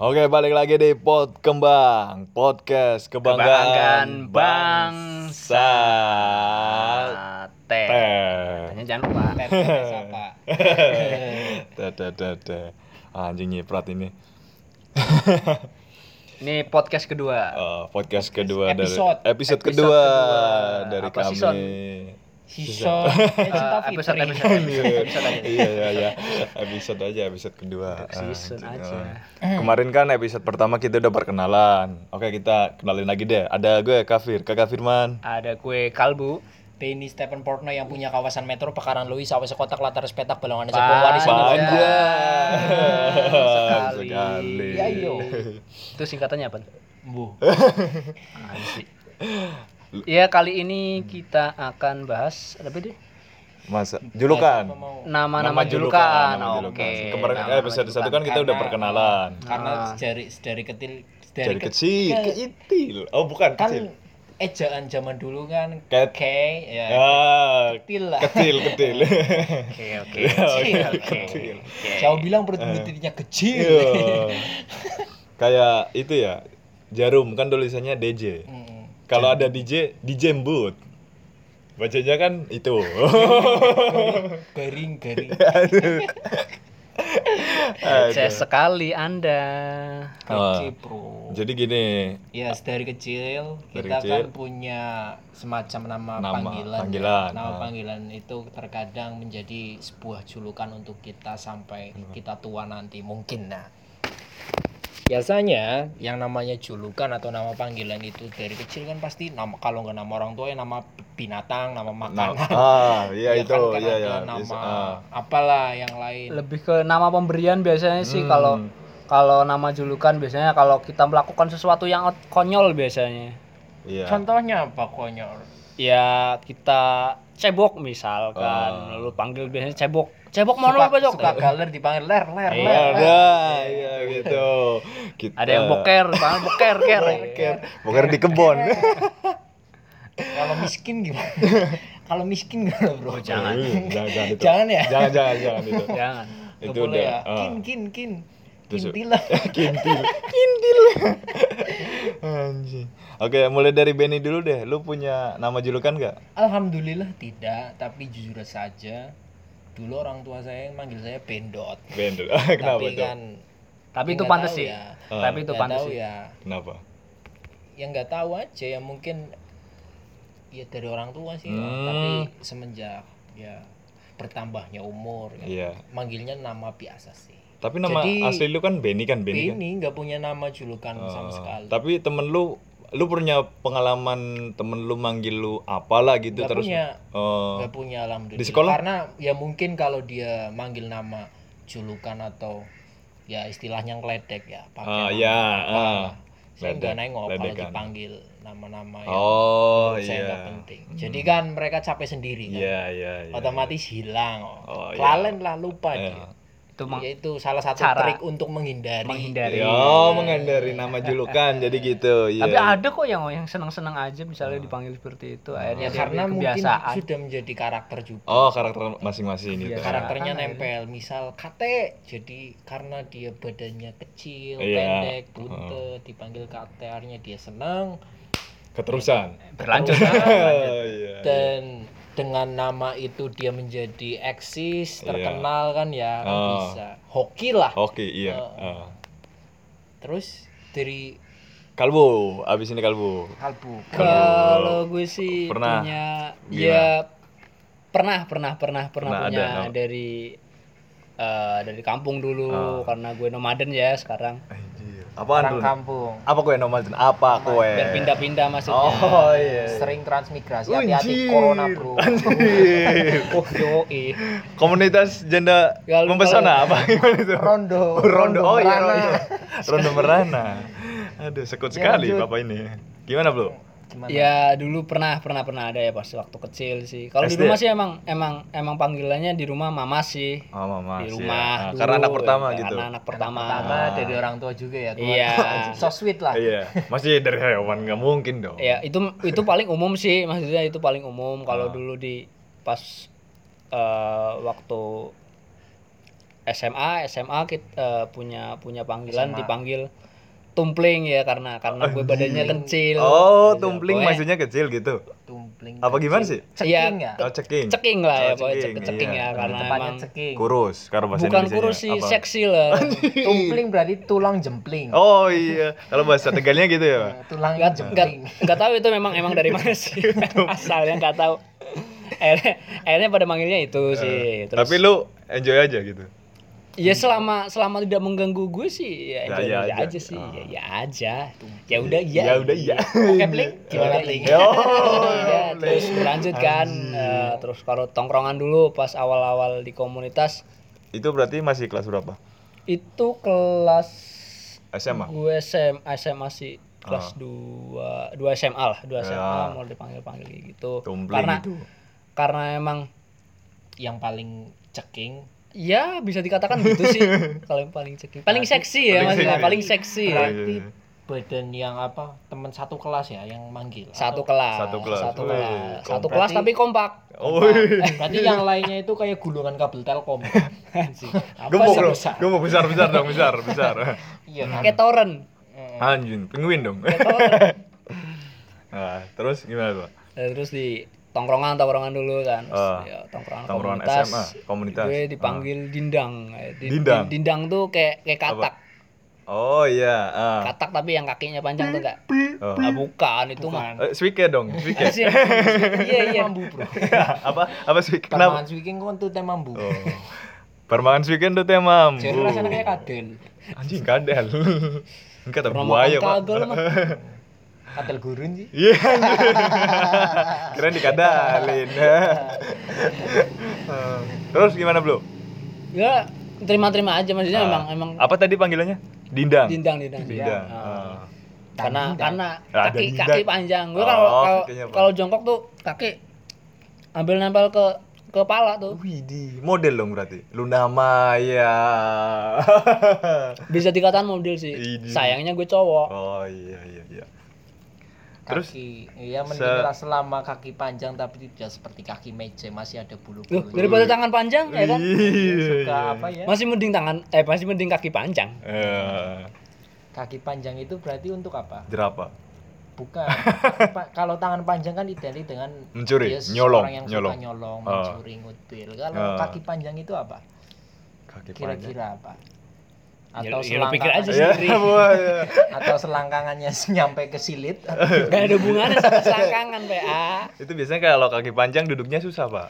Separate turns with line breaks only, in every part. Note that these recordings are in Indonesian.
Oke, balik lagi di Pod Kembang, podcast kebanggaan,
Kebanggaan bangsa. Teh.
Teh.
Tanya jangan lupa.
Tes apa?
Teh, teh, teh, teh. Anjing nyiprat ini.
Ini podcast kedua.
Eh, podcast kedua
Episode.
dari episode,
Episode
kedua,
kedua.
dari
Apa
kami.
season?
Season Cinta
episode episode episode, episode aja.
iya iya iya episode aja episode kedua
Season
Anjing,
aja.
eh. kemarin kan episode pertama kita udah perkenalan oke kita kenalin lagi deh ada gue Kafir kakak Firman
Ada kue kalbu.
Benny Stephen Portno yang punya kawasan metro Pekaran Louis Sawah Sekotak Latar Petak Balongan
Panjang.
Sepong Waris
Sekali.
sekali
Ya, iyo.
Itu singkatannya apa?
Bu.
Anjing. Ya kali ini kita akan bahas apa deh?
masa julukan
Nama-nama julukan.
nama
Oke.
julukan. kemarin eh,
Nama-nama
episode satu
julukan.
kan kita udah perkenalan
Karena
Ah.
dari dari kecil
dari
ke-
kecil
ke-
kecil oh bukan
kan
kecil
ejaan zaman dulu kan
Ket-
K ya
ah
kecil lah.
kecil kecil
Oke oke.
Kecil,
Oke.
kecil.
Oke.
Saya bilang perut butirnya kecil.
Iya. kayak itu ya jarum kan tulisannya DJ
Mm-mm.
Kalau ada DJ DJ embut bacanya kan itu
Garing garing.
Receh sekali Anda.
Kece, bro.
jadi gini
Ya, dari kecil
Dari
kita
kecil.
kan punya semacam nama,
Nama
panggilan. ya.
panggilan,
Nama
ah.
panggilan itu terkadang menjadi sebuah julukan untuk kita sampai
Hmm.
kita tua nanti mungkin nah. Biasanya yang namanya julukan atau nama panggilan itu dari kecil kan pasti nama kalau nggak nama orang tua ya nama binatang, nama
nah,
makanan.
ah iya
Ya
itu
kan, kan
iya
ada
ya
nama
bisa, ah.
apalah yang lain.
Lebih ke nama pemberian biasanya sih
Hmm.
kalau kalau nama julukan biasanya kalau kita melakukan sesuatu yang konyol biasanya.
iya
Contohnya apa konyol?
Ya kita cebok misalkan,
Oh.
lu panggil biasanya cebok. Cebok mau
suka,
apa cok?
suka galer dipanggil ler ler
Iya,
ler.
ada iya gitu Kita,
Ada yang boker, panggil boker, ker.
boker boker di kebon
Kalau miskin gimana? Kalau miskin gimana bro?
jangan.
Eh, jangan jangan itu
Jangan ya?
jangan jangan jangan itu
Jangan.
Itu
boleh
udah
ya.
ah.
Kin kin kin. Kintil lah.
Kintil. Kintil. Anjing. Oke, mulai dari Benny dulu deh. Lu punya nama julukan gak?
Alhamdulillah tidak, tapi jujur saja dulu orang tua saya yang manggil saya Bendot.
Bendel. Kenapa
tapi
tuh?
kan
Tapi itu pantas sih.
ya.
Ah.
Tapi itu
nggak
pantas
tahu
sih.
ya.
Kenapa?
Ya nggak tahu aja ya mungkin ya dari orang tua sih. ya.
Hmm.
Tapi semenjak ya bertambahnya umur ya,
Iya.
manggilnya nama biasa sih.
Tapi nama
Jadi-
asli lu kan Benny kan Benny kan?
Ini nggak punya nama julukan sama
Oh,
sekali.
Tapi temen lu lu punya pengalaman temen lu manggil lu apalah gitu
Nggak
terus
punya.
Oh.
nggak punya alhamdulillah
Di sekolah?
karena ya mungkin kalau dia manggil nama julukan atau ya istilahnya ngeledek ya pakai nama
ya, ah.
saya nggak nengok kalau dipanggil nama-nama yang
Oh,
menurut saya
iya.
nggak penting jadi kan mereka capek sendiri kan
Iya, iya, iya.
otomatis hilang
Oh, iya.
kelalen lah lupa
Iya.
dia
Itu mah
ya itu salah satu
cara
trik untuk menghindari
menghindari.
Oh, menghindari nama julukan jadi gitu. Iya.
Tapi ada kok yang yang senang-senang aja misalnya dipanggil seperti itu.
ya
Akhirnya dia
karena mungkin
kebiasaan.
sudah menjadi karakter juga
Oh, karakter masing-masing itu.
Iya.
karakternya
Ah,
nempel misal kate jadi karena dia badannya kecil
Iya.
pendek buntut dipanggil kate akhirnya dia senang
Keterusan.
Berlanjut.
Oh, iya.
dan dengan nama itu dia menjadi eksis terkenal kan ya kan
Oh.
bisa hoki lah
Oke, iya.
Oh.
Ah.
terus dari
Kalbu, abis ini kalbu.
kalbu
Kalau gue sih
Pernah?
punya
Gimana?
ya pernah pernah pernah pernah
Pernah
punya
ada, no?
dari eh, dari kampung dulu
Ah.
karena gue nomaden ya sekarang.
Apaan
orang
tuh?
kampung
Apa kue nomor Apa kue?
Biar pindah-pindah maksudnya.
Oh iya.
sering transmigrasi hati-hati corona bro
Anjir.
Oh, eh.
Komunitas janda
Ya, lu
mempesona apa gimana itu?
rondo
Rondo. Oh iya,
merana.
Rondo. Rondo merana. Aduh, sekut
Ya,
sekali
lanjut.
Bapak ini. Gimana, Bro?
Gimana?
Ya dulu pernah pernah pernah ada ya pas waktu kecil sih. Kalau di rumah sih emang emang emang panggilannya di rumah mama sih.
Oh, Mama.
di
sih,
rumah
ya. Ah,
dulu,
karena anak pertama
ya,
gitu.
Karena anak pertama.
pertama dari orang tua juga ya.
Iya.
so sweet lah
Iya, masih dari hewan nggak mungkin dong.
Ya itu itu paling umum sih maksudnya itu paling umum kalau
Ah.
dulu di pas eh, waktu SMA SMA kita punya punya panggilan
SMA.
dipanggil tumpling ya karena karena gue badannya kecil
Oh,
Gitu.
tumpling
Pokoknya
maksudnya kecil gitu.
tumpling
Apa gimana sih?
Iya,
ceking ya
Oh, ceking.
ceking lah ya
Oh,
pokoknya
ceking,
cek- ceking
iya.
ya karena
tepatnya
emang
ceking
Kurus, karena bahasa
bukan kurus sih
apa?
seksi lah
tumpling berarti tulang jempling
Oh iya, kalau bahasa Tegalnya gitu ya, Pak?
tulang
nggak
jempling
nggak tahu itu memang emang dari mana sih asalnya nggak tahu akhirnya, akhirnya pada manggilnya itu sih Terus-
Tapi lu enjoy aja gitu.
Ya selama selama tidak mengganggu gue sih ya,
Ya,
enjoy
ya
aja,
aja.
sih
Oh.
ya, ya aja ya udah iya
Ya udah iya.
oke bling gimana bling.
Oh,
Iya, terus berlanjut kan eh, terus kalau tongkrongan dulu pas awal-awal di komunitas
Itu berarti masih kelas berapa?
itu kelas
SMA.
gue SM, SMA sih kelas 2 2 SMA lah 2 SMA
Ya.
mau dipanggil-panggil gitu
Tumpling
karena
itu.
karena emang
yang paling ceking
ya bisa dikatakan gitu sih. Kalau yang paling seksi. Paling seksi ya
paling
maksudnya
seksi.
paling seksi ya.
berarti badan yang apa teman satu kelas ya yang manggil
satu
Atau-
kelas.
Satu kelas.
satu kelas.
kompak.
satu kelas tapi kompak.
Oh,
berarti yang lainnya itu kayak gulungan kabel telkom.
Apa
gemuk dong, gemuk besar besar dong, besar besar.
iya kan?
kayak toren
Anjing, penguin dong. Nah, terus gimana tuh?
Nah, terus di tongkrongan tongkrongan dulu kan
Ah.
ya, tongkrongan,
Tongkrongan
komunitas,
SMA, komunitas.
gue dipanggil dindang Eh, di-
Dindang?
di- dindang tuh kayak kayak katak
Oh iya, ah.
katak tapi yang kakinya panjang tuh enggak
Oh.
ah, bukan itu mah
Eh, Swike dong, Swike.
Iya iya
mambu bro
apa apa Swike? Kenapa?
Permangan speaking kan tuh teh mambu
Oh. Permangan Swike tuh temam.
jadi rasanya kayak kadel
Anjing kadal. Enggak
Pernah
buaya, Pak.
kagel mah
kadel gurun sih
Iya. Keren dikadalin. Terus gimana, Bro?
ya terima-terima aja maksudnya
Ah.
emang emang
Apa tadi panggilannya? Dindang.
dindang dindang
Dindang.
Ah.
Ah.
karena
Dindang.
karena kaki
dindang.
kaki panjang gue
Oh,
kalau
apa?
kalau jongkok tuh kaki ambil nempel ke ke kepala tuh
Widih, model dong berarti. Luna Maya.
bisa dikatakan model sih
Idi.
sayangnya gue cowok
oh iya iya iya. Terus?
kaki ya
Se-
mending selama kaki panjang tapi tidak seperti kaki meja masih ada
Loh,
bulu-bulu
daripada tangan panjang ya kan
Iya,
suka
iya.
apa ya
masih mending tangan eh masih mending kaki panjang
Eh,
kaki panjang itu berarti untuk apa
jerapah.
bukan kalau tangan panjang kan identik dengan
Mencuri, nyolong,
seorang yang
nyolong.
suka nyolong
Ah.
mencuri ngutil kalau
Ah.
kaki panjang itu apa
Kaki panjang.
kira-kira apa atau
ya lu pikir
selangkangan-
aja
Ya,
sendiri.
Boleh.
atau selangkangannya nyampe ke silit.
Gak ada hubungannya sama selangkangan PA
Itu biasanya kalau kaki panjang duduknya susah, Pak.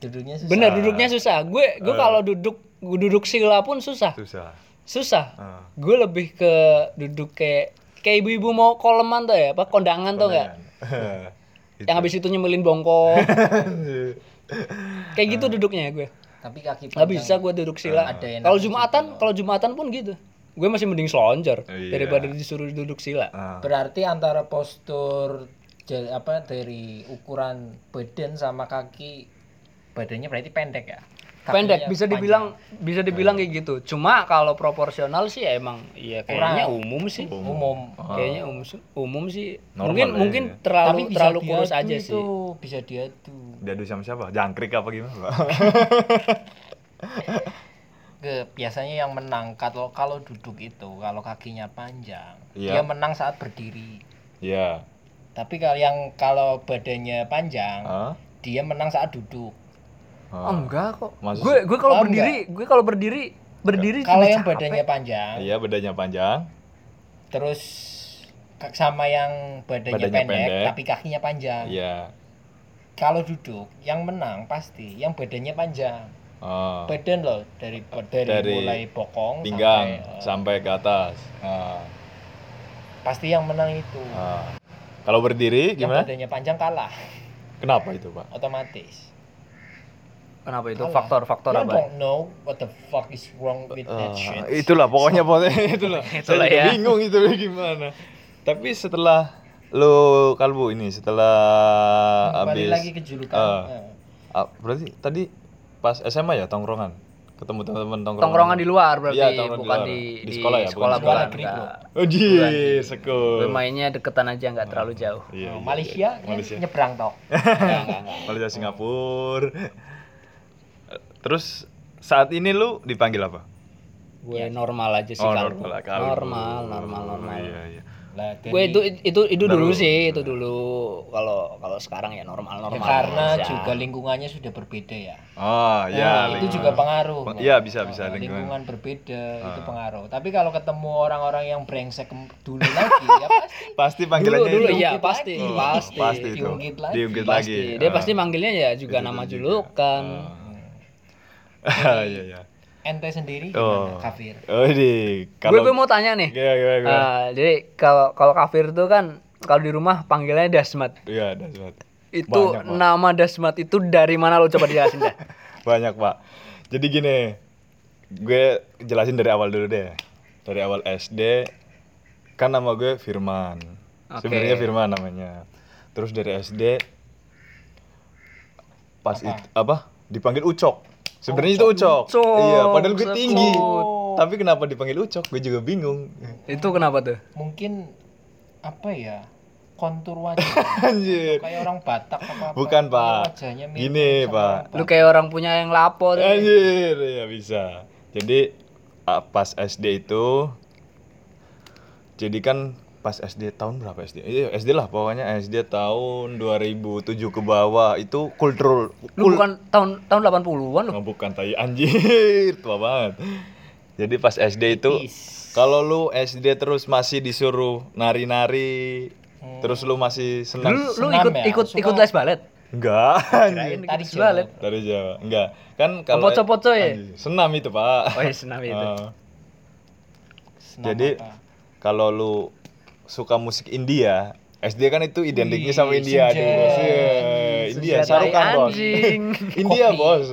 duduknya susah.
Bener duduknya susah. Gue gue
Eh.
kalau duduk gue duduk sila pun susah.
Susah.
susah.
Ah.
gue lebih ke duduk kayak kayak ibu-ibu mau koleman tuh ya apa kondangan tuh enggak yang habis itu nyemilin bongkok. Kayak gitu duduknya gue
tapi kaki
nggak
panjang.
bisa gue duduk sila.
Ada yang
kalau jumatan kalau jumatan pun gitu. Gue masih mending selonjor
Iya.
daripada disuruh duduk sila.
Ah.
berarti antara postur apa dari ukuran badan sama kaki badannya berarti pendek ya Kakinya
pendek bisa
panjang.
dibilang bisa dibilang kayak gitu cuma kalau proporsional sih ya emang iya kayaknya
Kurang.
umum sih
umum
kayaknya umum umum sih
Normal
mungkin
ya.
mungkin
tapi
terlalu
bisa
terlalu kurus aja
itu,
sih
bisa diadu
Diadu sama siapa? Jangkrik apa gimana, Pak?
ke biasanya yang menang kalau kalau duduk itu kalau kakinya panjang
Iya.
dia menang saat berdiri
Iya.
tapi kalau yang kalau badannya panjang
Ah.
dia menang saat duduk
Oh, enggak kok
Maksud-
gue gue kalau
Oh,
berdiri gue kalau berdiri berdiri
kalau yang
capek.
badannya panjang
Iya, bedanya panjang.
terus sama yang badannya,
Badannya
pendek,
pendek.
tapi kakinya panjang
Iya.
kalau duduk yang menang pasti yang badannya panjang
Oh.
badan loh dari dari,
Dari
mulai bokong
Pinggang
sampai, eh,
sampai ke atas. Ah.
pasti yang menang itu
Ah. Kalau berdiri
yang
gimana?
badannya panjang kalah
Kenapa itu, Pak?
otomatis
kenapa itu faktor-faktor apa
don't know what the fuck is wrong with
Ah,
that shit
itulah pokoknya pokoknya itulah.
Itulah
Saya
ya.
bingung itu gimana. Tapi setelah lu kalbu ini setelah
kembali
habis
lagi ke julukan
Ah.
Eh,
ah, berarti tadi pas SMA ya tongkrongan ketemu teman-teman tongkrongan
tongkrongan di luar berarti
Iya, tongkrongan di
bukan
luar.
di,
Di sekolah ya, bukan
sekolah
di
sekolah
bukan,
negeri,
enggak.
oh
Bukan di-
sekul
Gue mainnya deketan aja nggak terlalu jauh
Iya,
eh,
iya,
Malaysia,
iya.
kan
Malaysia
nyebrang toh
Enggak, enggak, enggak.
Malaysia Singapura terus saat ini lu dipanggil apa?
gue normal aja sih
Oh,
kalau
normal,
normal
dulu.
normal normal
Iya, iya.
Lah,
gue itu itu itu dulu
Dulu.
sih itu dulu kalau kalau sekarang ya normal
Ya,
normal
karena
aja.
juga lingkungannya sudah berbeda ya.
Oh, ya.
Nah, itu
lingkungan.
juga pengaruh.
Iya, bisa, bisa,
Nah,
lingkungan.
lingkungan berbeda itu
Ah.
pengaruh. Tapi kalau ketemu orang-orang yang brengsek dulu lagi ya pasti
Pasti
dulu
panggilannya
dulu
itu.
ya pasti
lagi.
pasti
pasti itu.
Diungkit lagi.
Diungkit
pasti
lagi.
dia
Ah.
pasti manggilnya ya juga
Itu
nama
juga.
julukan
Ah, Iya, iya.
Ente sendiri
Oh.
gimana, Kafir?
Oh, di kalau
gue mau tanya nih
Gimana, gimana, gimana?
Ah, jadi kalau kalau kafir itu kan kalau di rumah panggilannya dasmat
Iya, dasar.
itu
Banyak, Pak.
nama dasmat itu dari mana lo coba dijelasin dah
Banyak, Pak. Jadi gini, gue jelasin dari awal dulu deh. Dari awal SD kan nama gue Firman.
Oke.
Sebenarnya Firman namanya. Terus dari SD pas
Apa?
itu apa? Dipanggil Ucok. Sebenarnya itu Ucok.
Ucok,
Iya, padahal gue tinggi. Tapi kenapa dipanggil Ucok? Gue juga bingung.
itu kenapa tuh
Mungkin apa ya? Kontur wajah.
Anjir.
kayak orang Batak apa apa.
Bukan, Pak.
Wajahnya mirip
Gini, Pak.
lu kayak orang punya yang lapor
Anjir, ya bisa. Jadi ah, pas SD itu jadi kan pas SD tahun berapa SD? Iya, SD lah pokoknya. SD tahun 2007 ke bawah itu kultur
lu bukan tahun tahun 80-an lu?
Oh, bukan tai. Anjir, tua banget. Jadi pas SD itu kalau lu SD terus masih disuruh nari-nari, terus lu masih
lu
senang
lu
Senam
ikut
ya?
ikut
Suka-
ikut les balet
enggak.
Tadi
balet
dari Jawa. enggak kan kalau
Poco-poco ya?
Anjir, senam itu pak.
Oh iya senam itu.
Ah.
Senam
Jadi kalau lu suka musik India, SD kan itu identiknya sama India
senja.
dulu. Iya, India, Sarukan bos. India
Kopi.
bos,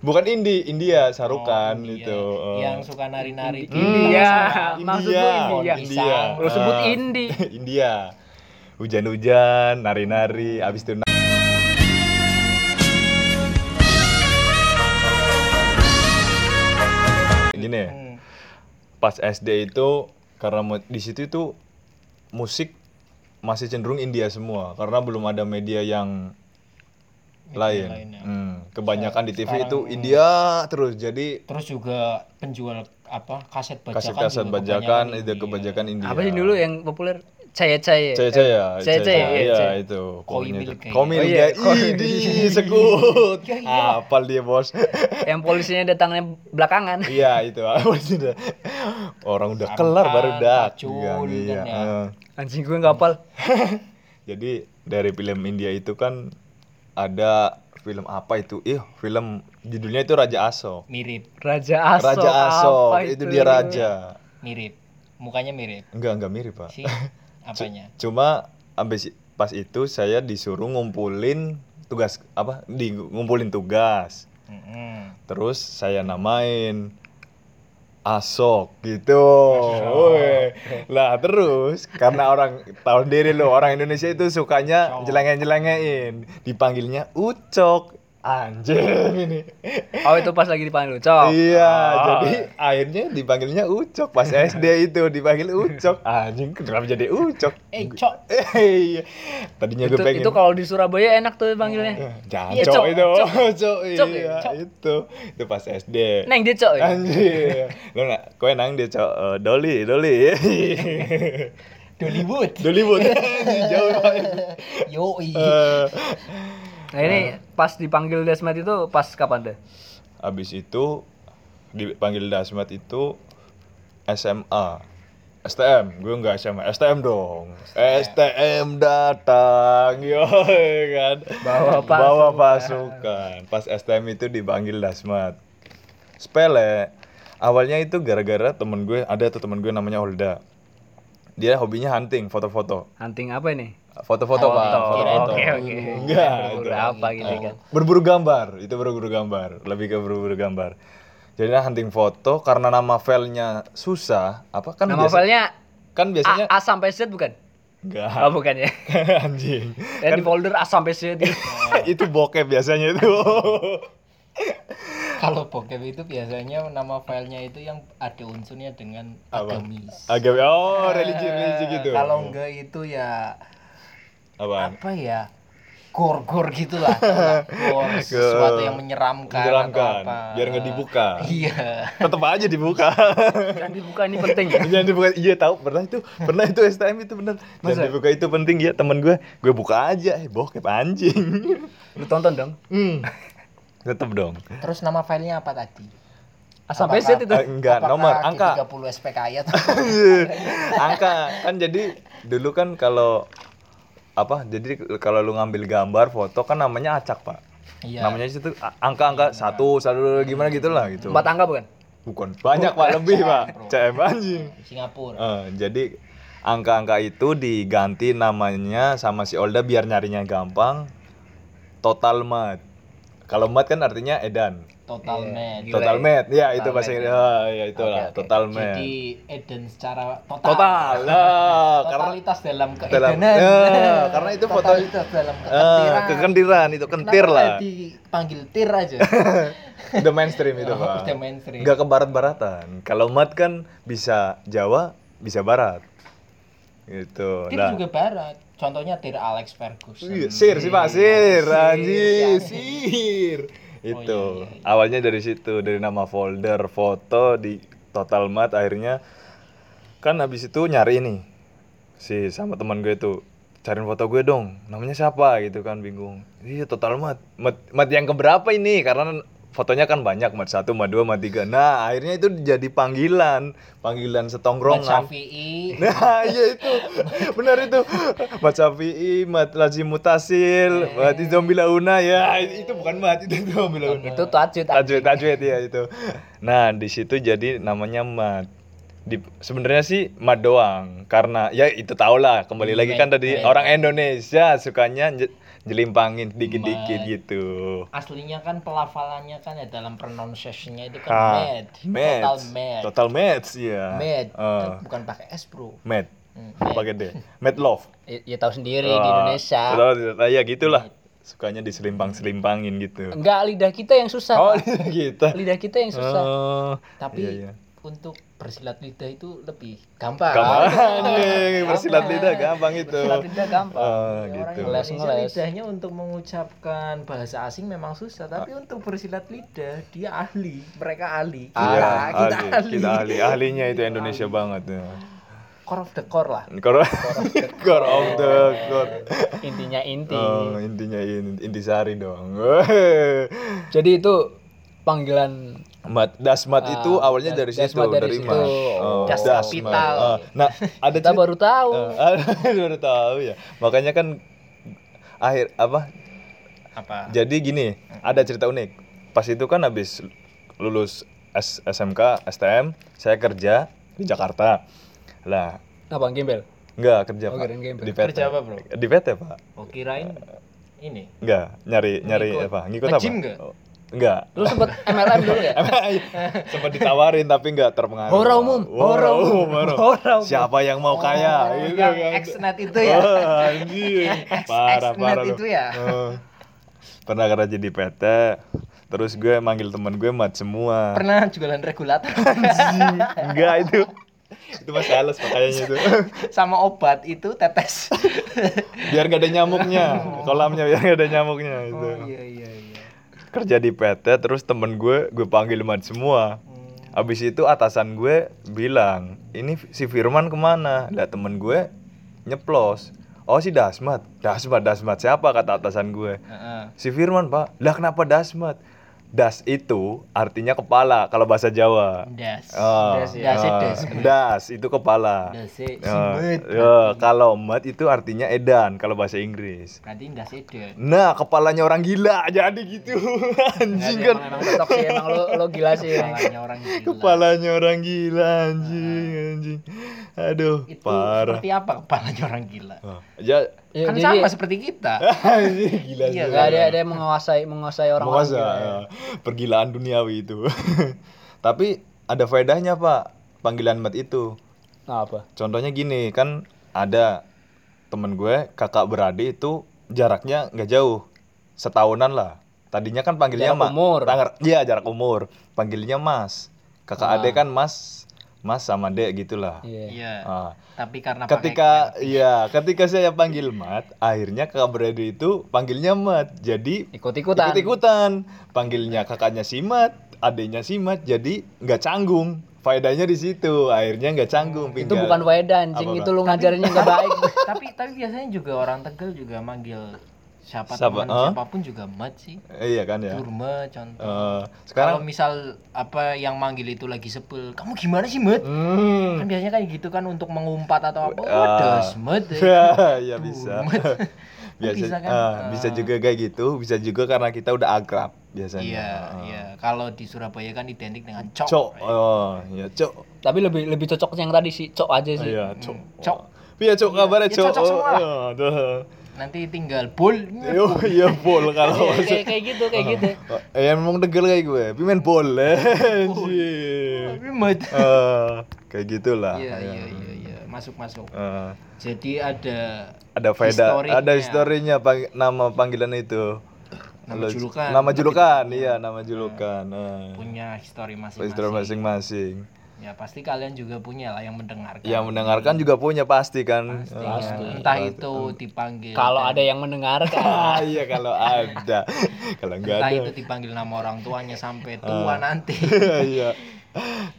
bukan Indi, India, Sarukan
Oh, iya.
itu. oh.
Yang suka nari-nari.
India
India,
India
India.
lu sebut
Ah,
Indi
India. Hujan-hujan, nari-nari, abis itu Gini, ya,
Hmm.
pas SD itu karena di situ itu musik masih cenderung India semua karena belum ada media yang
Media
lain.
lainnya.
Hmm, kebanyakan di TV itu India terus jadi
Terus juga penjual apa kaset bajakan
kaset-kaset
juga
bajakan
kebanyakan
itu
India.
kebanyakan India.
apa sih dulu yang populer caya caya
Caya-caya,
Caya-caya,
Caya-caya,
iya,
iya
Caya.
itu.
Koi milik
Oh, iya.
Idi, sekut.
Iya, iya.
Apal dia bos.
yang polisinya datangnya belakangan
Iya itu orang udah kelar baru.
Pacul,
Iya.
kan ya.
eh.
anjing gue nggak hafal
Jadi dari film India itu kan ada film apa itu? Ih, film judulnya itu Raja Aso.
mirip
Raja Asok
Raja Aso, itu dia raja.
mirip mukanya mirip
Enggak, enggak mirip, Pak.
Apanya
Cuma abis pas itu saya disuruh ngumpulin tugas apa? Di ngumpulin tugas.
Mm-mm.
Terus saya namain Asok gitu. Woi. Lah terus karena orang tahu diri lo orang Indonesia itu sukanya
Cowok.
jelenge-jelengein, dipanggilnya Ucok. Anjing ini.
oh itu pas lagi dipanggil cok
Iya,
Oh.
jadi akhirnya dipanggilnya Ucok pas SD itu dipanggil Ucok. Anjing kenapa jadi Ucok?
eh cok
Eh, iya. Tadinya gue
itu,
pengen
itu kalau di Surabaya enak tuh panggilnya
Jangan
Iya,
cok
Cok.
itu,
Cok.
cok,
Cok,
iya
Cok.
itu, itu pas SD.
neng dia cok ya?
Anjir, lo nggak, kowe nang dia cok, Eh, Doli, Doli,
Dollywood
Dollywood, jauh banget.
yo
Eh,
nah ini pas dipanggil Desmet itu pas kapan deh
Abis itu dipanggil Dasmat itu SMA, STM, gue nggak SMA, STM dong, STM datang, yo kan,
Bawa
bawa
pasukan.
pasukan. Pas STM itu dipanggil Dasmat, sepele. Awalnya itu gara-gara temen gue ada tuh temen gue namanya Holda. Dia hobinya hunting, foto-foto.
hunting apa ini
Foto-foto, Pak.
Foto.
Foto-foto.
oke oke
Enggak,
Berburu
enggak.
apa gitu kan
Berburu gambar, itu berburu gambar, lebih ke berburu gambar. Jadi nah, hunting foto karena nama filenya susah, apa kan
nama
biasa-
filenya
kan biasanya
A, A sampai Z bukan
enggak
oh bukan ya
anjing.
dan di folder A sampai Z gitu
itu bokep biasanya itu.
kalau bokep itu biasanya nama filenya itu yang ada unsurnya dengan
Apa?
agamis
Agak oh religi religi gitu.
kalau enggak itu ya
Apaan?
apa ya gor-gor gitu lah. Gor, sesuatu yang menyeramkan,
Menyeramkan,
atau apa.
biar nggak dibuka.
Iya.
Tetep aja dibuka.
Jangan dibuka ini penting ya.
Jangan dibuka. Iya tahu pernah itu pernah itu STM itu bener. Jangan
Masa?
dibuka itu penting ya temen gue. Gue buka aja. Eh bokep anjing.
Lu tonton dong.
hmm. Tetep dong.
Terus nama filenya apa tadi?
Sampai Z itu.
Eh, enggak
Apakah
nomor angka.
G30 SPKI atau
angka kan jadi dulu kan kalau apa jadi kalau lu ngambil gambar foto kan namanya acak pak.
Iya.
namanya situ a- angka-angka satu satu gimana gitulah gitu.
Empat angka bukan?
bukan. Banyak pak lebih pak. CM anjing.
Singapura.
Eh, jadi angka-angka itu diganti namanya sama si Olda biar nyarinya gampang. Total mat kalau mat kan artinya edan
Total match.
Gila
total
ya.
mat ya itu
Total
bahasa
mat,
Inggris
ya.
Ah, ya itulah
Oke, oke.
total mat
Jadi Eden secara total.
total karena
Totalitas dalam
dalam
keedenan.
ya, karena itu foto
Totalitas dalam
Ah,
kekentiran.
kekentiran itu kentir
Kenapa
lah
dipanggil tir aja.
udah mainstream itu
Oh,
pak
udah mainstream.
nggak ke barat-baratan kalau mat kan bisa Jawa bisa barat gitu
Tir
nah
juga barat. Contohnya tir Alex Ferguson.
Iya, sir sih pak sir
Sir,
anjir sir. itu.
Iya, iya.
awalnya dari situ dari nama folder foto di total mat akhirnya kan habis itu nyari nih si sama teman gue itu cariin foto gue dong namanya siapa? Gitu kan bingung. Iya total mat. Mat, mat yang keberapa ini? Karena fotonya kan banyak mat satu mat dua mat tiga nah akhirnya itu jadi panggilan panggilan
Mat
setongkrongan
Syafi'i.
Nah, iya itu. Benar itu. Mat Syafi'i, Mat Lazim Mutasil, Mat Izom Bilauna ya, itu bukan Mat itu Izom Bilauna.
Itu tajwid.
Tajwid tajwid ya itu. Nah, di situ jadi namanya Mat. Di sebenarnya sih Mat doang karena ya itu tau lah kembali lagi kan
Mat,
tadi
Mat.
orang Indonesia sukanya jelimpangin dikit-dikit gitu.
Aslinya kan pelafalannya kan ya dalam pronunciation-nya itu kan
Ah,
mad.
Mad.
Total mad.
Total Mad ya.
Mad.
Eh,
Kan bukan pakai S, Bro.
Mad.
Hmm,
Pakai D. Mad Love.
Ya, ya tahu sendiri di
Ah,
Indonesia.
betul, Ya gitulah. Sukanya diselimpang-selimpangin gitu.
Enggak lidah kita yang susah.
Oh,
Pak.
gitu.
lidah kita yang susah.
Oh,
Tapi
iya, iya.
Untuk bersilat lidah itu lebih gampang.
Gampang
Gampang.
anjing, bersilat lidah gampang itu.
Bersilat lidah gampang.
Oh,
Ya, orang
gitu.
Indonesia
ngeles.
lidahnya untuk mengucapkan bahasa asing memang susah, tapi untuk bersilat lidah dia ahli, mereka ahli. Kita,
Iya,
kita
ahli,
ahli.
kita ahli. Ahlinya itu Indonesia banget ya.
Core of the core lah.
Core, core of the core.
Intinya inti.
Oh, intinya in, intisari dong.
Jadi itu panggilan
Mat, dasmat
Ah,
itu awalnya
das-
dari situ,
dasmat dari
dari
situ.
mas. Oh,
Das
dasmat.
kapital.
Ah, nah, ada
kita
cerita-
baru tahu.
Ah, baru tahu ya. Makanya kan akhir apa
Apa?
Jadi gini, ada cerita unik. Pas itu kan habis lulus S- SMK, STM, saya kerja di Jakarta. Lah,
Apa gembel?
enggak kerja,
Oh,
Pak. Di PT.
Kerja apa, Bro?
Di PT, Pak.
Oh, kirain ini.
Enggak, nyari nyari
Ngikut.
apa? Ngikut apa?
Nge-gym nggak?
Oh, enggak.
Lu sempet MLM dulu ya?
Sempat ditawarin tapi enggak terpengaruh.
Hora umum,
Hora
hora
umum. hora.
hora umum.
Siapa yang mau kaya? Gitu
yang
kan.
Xnet itu ya.
Wah, anjing. Parah,
Xnet
parah.
itu ya?
Oh. Pernah kerja di PT, terus gue manggil temen gue mat semua.
Pernah jualan regulator.
Enggak itu. Itu mas sales pakaiannya itu.
sama obat itu tetes.
Biar gak ada nyamuknya. Kolamnya biar gak ada nyamuknya itu.
Oh iya iya iya.
Kerja di PT terus temen gue gue panggil mat semua.
Hmm.
Abis itu atasan gue bilang, ini si Firman ke mana? Lah temen gue nyeplos. Oh si Dasmat, Dasmat, Dasmat siapa kata atasan gue?
Heeh.
Si Firman pak, lah kenapa Dasmat? Das itu artinya kepala kalau bahasa Jawa.
Das.
Oh,
Das ya. Das,
oh,
das.
das itu kepala.
Das si
Ya,
mat.
ya, kalau mat itu artinya edan kalau bahasa Inggris.
Berarti enggak sede.
Nah, kepalanya orang gila jadi gitu. Anjing kan.
Emang, emang sih emang lo lo gila sih.
Kepalanya orang gila.
Kepalanya orang gila anjing, anjing. Aduh,
Itu
parah.
seperti apa kepalanya orang gila?
Oh, Ya,
Ya,
kan
jadi
sama seperti kita.
gila
Iya,
sih.
nggak ada ada yang menguasai menguasai orang orang
Menguasa,
gila ya.
ya. pergilaan duniawi itu. Tapi ada faedahnya, Pak, panggilan mat itu.
Nah, apa?
Contohnya gini, kan ada temen gue kakak beradik itu jaraknya nggak jauh, setahunan lah. Tadinya kan panggilnya
Jarak
Ma-
umur.
Tangar- Iya jarak umur. Panggilnya Mas. Kakak
Ah.
adek kan Mas Mas sama Dek gitulah.
Iya.
Iya.
Ah.
Tapi karena
ketika iya ketika saya panggil Mat akhirnya kakak beradik itu panggilnya Mat jadi
Ikut-ikutan.
ikut-ikutan panggilnya kakaknya si Mat adiknya si Mat jadi nggak canggung faedahnya di situ akhirnya nggak canggung
Itu
tinggal-
bukan faedah anjing,
Apa,
itu lu ngajarinnya nggak baik.
tapi tapi biasanya juga orang Tegal juga manggil siapa
Siapa?
teman
Hah?
siapa pun juga mat sih.
Eh, iya kan ya
Durma contoh. Kalau
sekarang
misal apa yang manggil itu lagi sebel, kamu gimana sih, Mat?
hmm,
Kan biasanya kayak gitu kan untuk mengumpat atau apa. Oh,
Ah.
das, Mat.
ya bisa
Durma.
biasa
Bisa kan?
ah,
Ah.
bisa juga kayak gitu bisa juga karena kita udah akrab biasanya
Iya,
Ah.
iya. Kalau di Surabaya kan identik dengan cok.
cok oh ya cok
Tapi lebih lebih cocok yang tadi sih, cok aja sih.
iya cok
Cok.
Iya cok kabarnya
ya
cok
cocok semua lah.
Oh.
Nanti tinggal bol.
Yo, iya bol kalau
kayak kayak gitu, kayak gitu.
Eh, yang memang degel kayak gue, tapi main bol anjir.
Tapi Mat.
Eh, kayak gitulah.
Iya,
Ya.
iya, iya, iya. Masuk, masuk.
Eh,
Jadi ada
ada faedah, ada historinya pang- nama panggilan itu.
Nama julukan.
Nama julukan, iya, nama julukan. Eh.
punya histori masing-masing.
Histori masing-masing.
Ya pasti kalian juga punya lah yang mendengarkan.
Yang mendengarkan juga punya pasti kan.
Pasti, kan. Entah itu dipanggil.
Kalau
dan-
ada yang mendengarkan.
Ah, iya kalau ada. kalau enggak
entah
ada.
itu dipanggil nama orang tuanya sampai tua nanti.
Iya.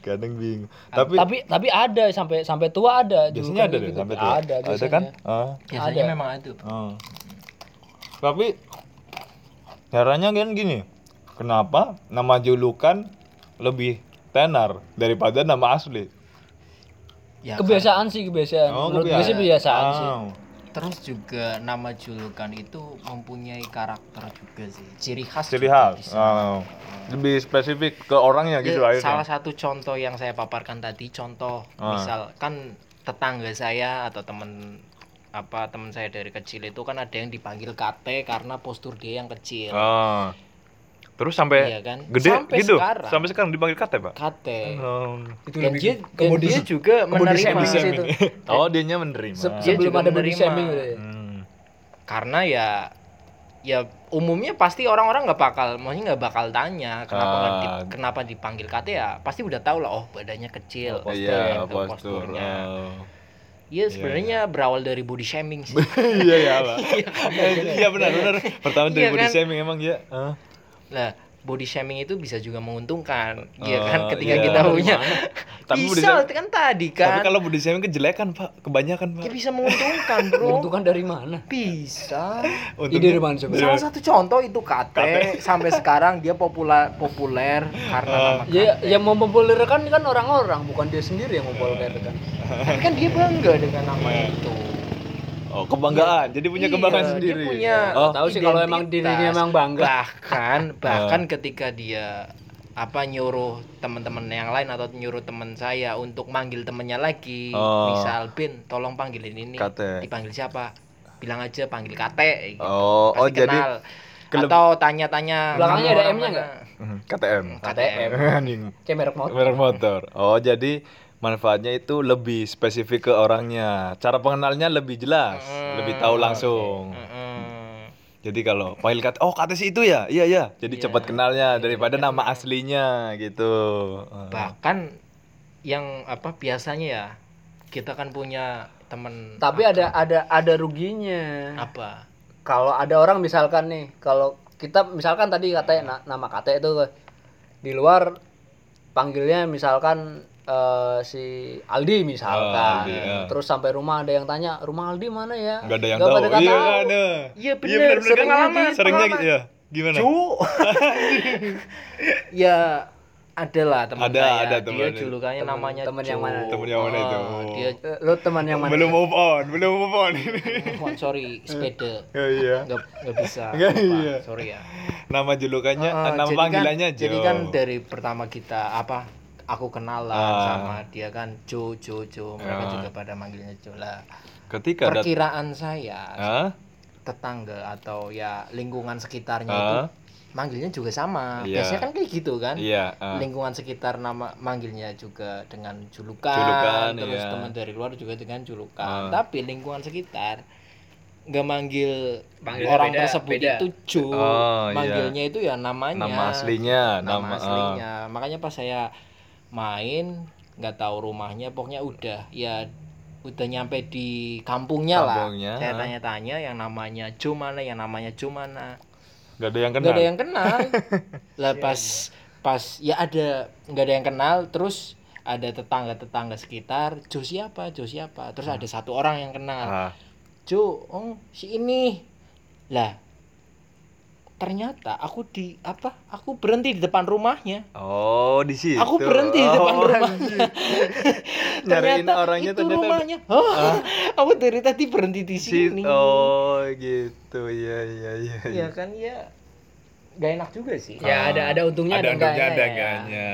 Kadang bingung. Tapi
tapi tapi ada sampai sampai tua ada
biasanya
julukan
ada deh
gitu.
sampai tuh.
Ada,
Ada
biasanya.
kan? Ah.
Biasanya
Ada.
memang ada.
Oh. Tapi caranya kan gini. Kenapa nama julukan lebih tenar daripada nama asli?
Ya,
Kebiasaan sih kebiasaan. Menurut gue sih kebiasaan sih.
Oh.
Terus juga nama julukan itu mempunyai karakter juga sih. Ciri khas.
Ciri khas. Oh. Lebih spesifik ke orangnya gitu
Ya,
akhirnya.
salah satu contoh yang saya paparkan tadi contoh
Ah.
misal kan tetangga saya atau teman apa teman saya dari kecil itu kan ada yang dipanggil KT karena postur dia yang kecil.
Ah. Terus sampai
Iya kan?
gede
Sampai
gitu.
sekarang.
Sampai sekarang dipanggil kate, Pak.
KT.
Oh.
Itu
Dan dia, dan dia juga menerima
itu.
Oh, dianya menerima.
Se-
Dia
sebelum
juga
ada body
menerima.
shaming.
Hmm.
karena ya ya umumnya pasti orang-orang nggak bakal maksudnya nggak bakal tanya kenapa nggak di-
Ah.
kenapa dipanggil KT ya pasti udah tahu lah oh badannya kecil
Oh,
postur,
iya,
itu
postur.
posturnya
Oh.
Iya sebenarnya berawal dari body shaming sih.
Iya ya, Pak. Iya benar benar. Pertama dari
Iya
body
kan?
shaming emang ya. Ah.
Lah, body shaming itu bisa juga menguntungkan. Iya
Oh,
kan ketika
iya.
kita punya.
Tapi body
bisa
shaming-
kan tadi
Tapi
kan.
kalau body shaming kejelekan, Pak. Kebanyakan, Pak.
Ya bisa menguntungkan, Bro.
Menentukan dari mana?
Bisa.
Untungnya-
Ide dari mana coba?
Salah satu contoh itu KT, sampai sekarang dia populer populer karena
Ah.
nama KT.
Ya yang mempopulerkan kan orang-orang, bukan dia sendiri yang mempopulerkan.
Tapi kan dia bangga dengan nama itu.
Oh, kebanggaan. Jadi punya
Iya,
kebanggaan
dia
sendiri.
punya
Oh,
Tahu sih kalau emang dirinya emang bangga.
Bahkan bahkan ketika dia apa nyuruh teman-teman yang lain atau nyuruh teman saya untuk manggil temennya lagi
Oh.
misal Bin tolong panggilin ini
Kate.
dipanggil siapa bilang aja panggil Kate gitu.
Oh, oh,
Pasti
jadi
kenal.
keleb-
atau tanya-tanya
Belakangnya ada M-nya
mana.
nggak?
Hmm, KTM.
KTM
Anjing.
Kayak merek motor.
Merek motor. Oh, jadi manfaatnya itu lebih spesifik ke orangnya. Cara pengenalnya lebih jelas,
Hmm,
lebih tahu langsung.
Mm-mm.
Jadi kalau panggil kata, oh kata si itu ya, iya iya. Jadi
Iya.
cepat kenalnya daripada nama aslinya gitu. Ah.
bahkan yang apa biasanya ya kita kan punya teman
Tapi ada ada ada ruginya.
apa
Kalau ada orang misalkan nih, kalau kita misalkan tadi katanya na- nama kate itu di luar panggilnya misalkan eh, si Aldi misalkan.
Oh, Aldi, ya.
Terus sampai rumah ada yang tanya, "Rumah Aldi mana ya?"
Nggak ada yang
Nggak
tahu.
pada
Iya,
tahu.
nggak ada.
Iya, bener.
bener, kan? Seringnya
pengalaman.
gitu ya. Gimana?
Cu. ya ada lah teman
Ada,
saya.
ada
dia
teman.
julukannya
Teman-
namanya
teman yang mana?
Teman yang mana itu?
Oh, dia
Eh, Lu teman yang mana?
Belum move on, belum move on.
oh, sorry sepeda
Oh, iya.
nggak nggak bisa
Nggak,
Pak.
iya.
sorry ya
Nama julukannya,
Ah,
nama panggilannya
kan,
Jo.
jadi kan dari pertama kita apa aku kenalan
Ah.
sama dia kan Jo Jo Jo mereka
Ah.
juga pada manggilnya Jo lah
Ketika dat-
perkiraan saya
Hah?
tetangga atau ya lingkungan sekitarnya
Ah.
itu manggilnya juga sama
Iya.
biasanya kan kayak gitu kan
Iya, ah.
lingkungan sekitar nama manggilnya juga dengan julukan,
Julukan,
terus
iya.
teman dari luar juga dengan julukan tapi lingkungan sekitar nggak manggil
Manggilnya
orang
beda,
tersebut
beda.
itu cu
Oh, iya.
manggilnya itu ya namanya
Nama aslinya,
nama
nama,
aslinya makanya pas saya main nggak tahu rumahnya pokoknya udah ya udah nyampe di kampungnya,
Kampungnya,
lah saya tanya-tanya yang namanya Jo mana yang namanya Jo mana
Gak ada yang
nggak
kenal.
ada yang kenal. Lah pas pas ya ada nggak ada yang kenal terus ada tetangga tetangga sekitar Jo siapa Jo siapa. Terus ada satu orang yang kenal.
Ah,
Jo oh si ini. Lah ternyata aku di apa aku berhenti di depan rumahnya
Oh, di situ.
Aku berhenti di depan
Oh,
rumahnya. Ternyata
orangnya
itu
ternyata
rumahnya. Oh, aku dari tadi berhenti di
Si-
sini.
Oh, gitu. Iya, iya, iya.
Iya kan ya gak enak juga sih.
Ya ada ada untungnya
Ada
ada,
untungnya, ada
ya.
enggaknya.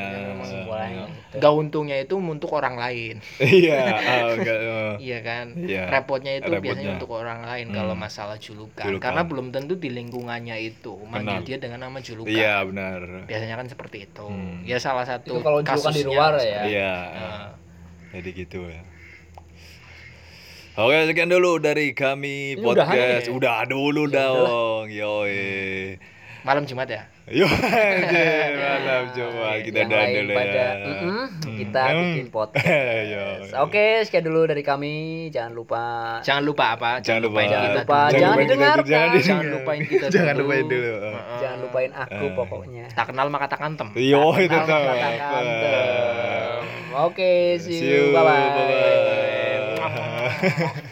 Gitu.
Gak untungnya itu untuk orang lain.
Iya, ah, enggak. oh.
Iya kan?
Iya.
Repotnya itu
Repotnya.
biasanya untuk orang lain
Hmm.
kalau masalah julukan.
Julukan.
Karena belum tentu di lingkungannya itu manggil dia dengan nama julukan.
Iya, benar.
Biasanya kan seperti itu.
Hmm.
Ya salah satu
Itu kalau julukan di
kasusnya
luar ya.
Iya.
Nah.
Jadi gitu ya. Oke, sekian dulu dari kami
Ini udahan
podcast.
ya?
Udah dulu dong. Yoi.
Malam Jumat ya?
Yo, malam coba kita
lain
dulu
pada,
ya.
"Mm-mm, kita
Hmm.
bikin podcast.
Yoi.
Oke, sekian dulu dari kami. Jangan lupa
Jangan lupa apa?
Jangan lupa.
Jangan lupa, jangan
lupain kita
didengarkan.
dulu, Jangan,
Jangan lupain kita
Jangan
dulu.
lupain dulu.
Heeh.
Jangan lupain aku
Eh.
pokoknya.
Tak kenal maka tak kantem.
Yo, itu
kantem. Oke, see
See
you.
you.
Bye-bye.
Bye-bye.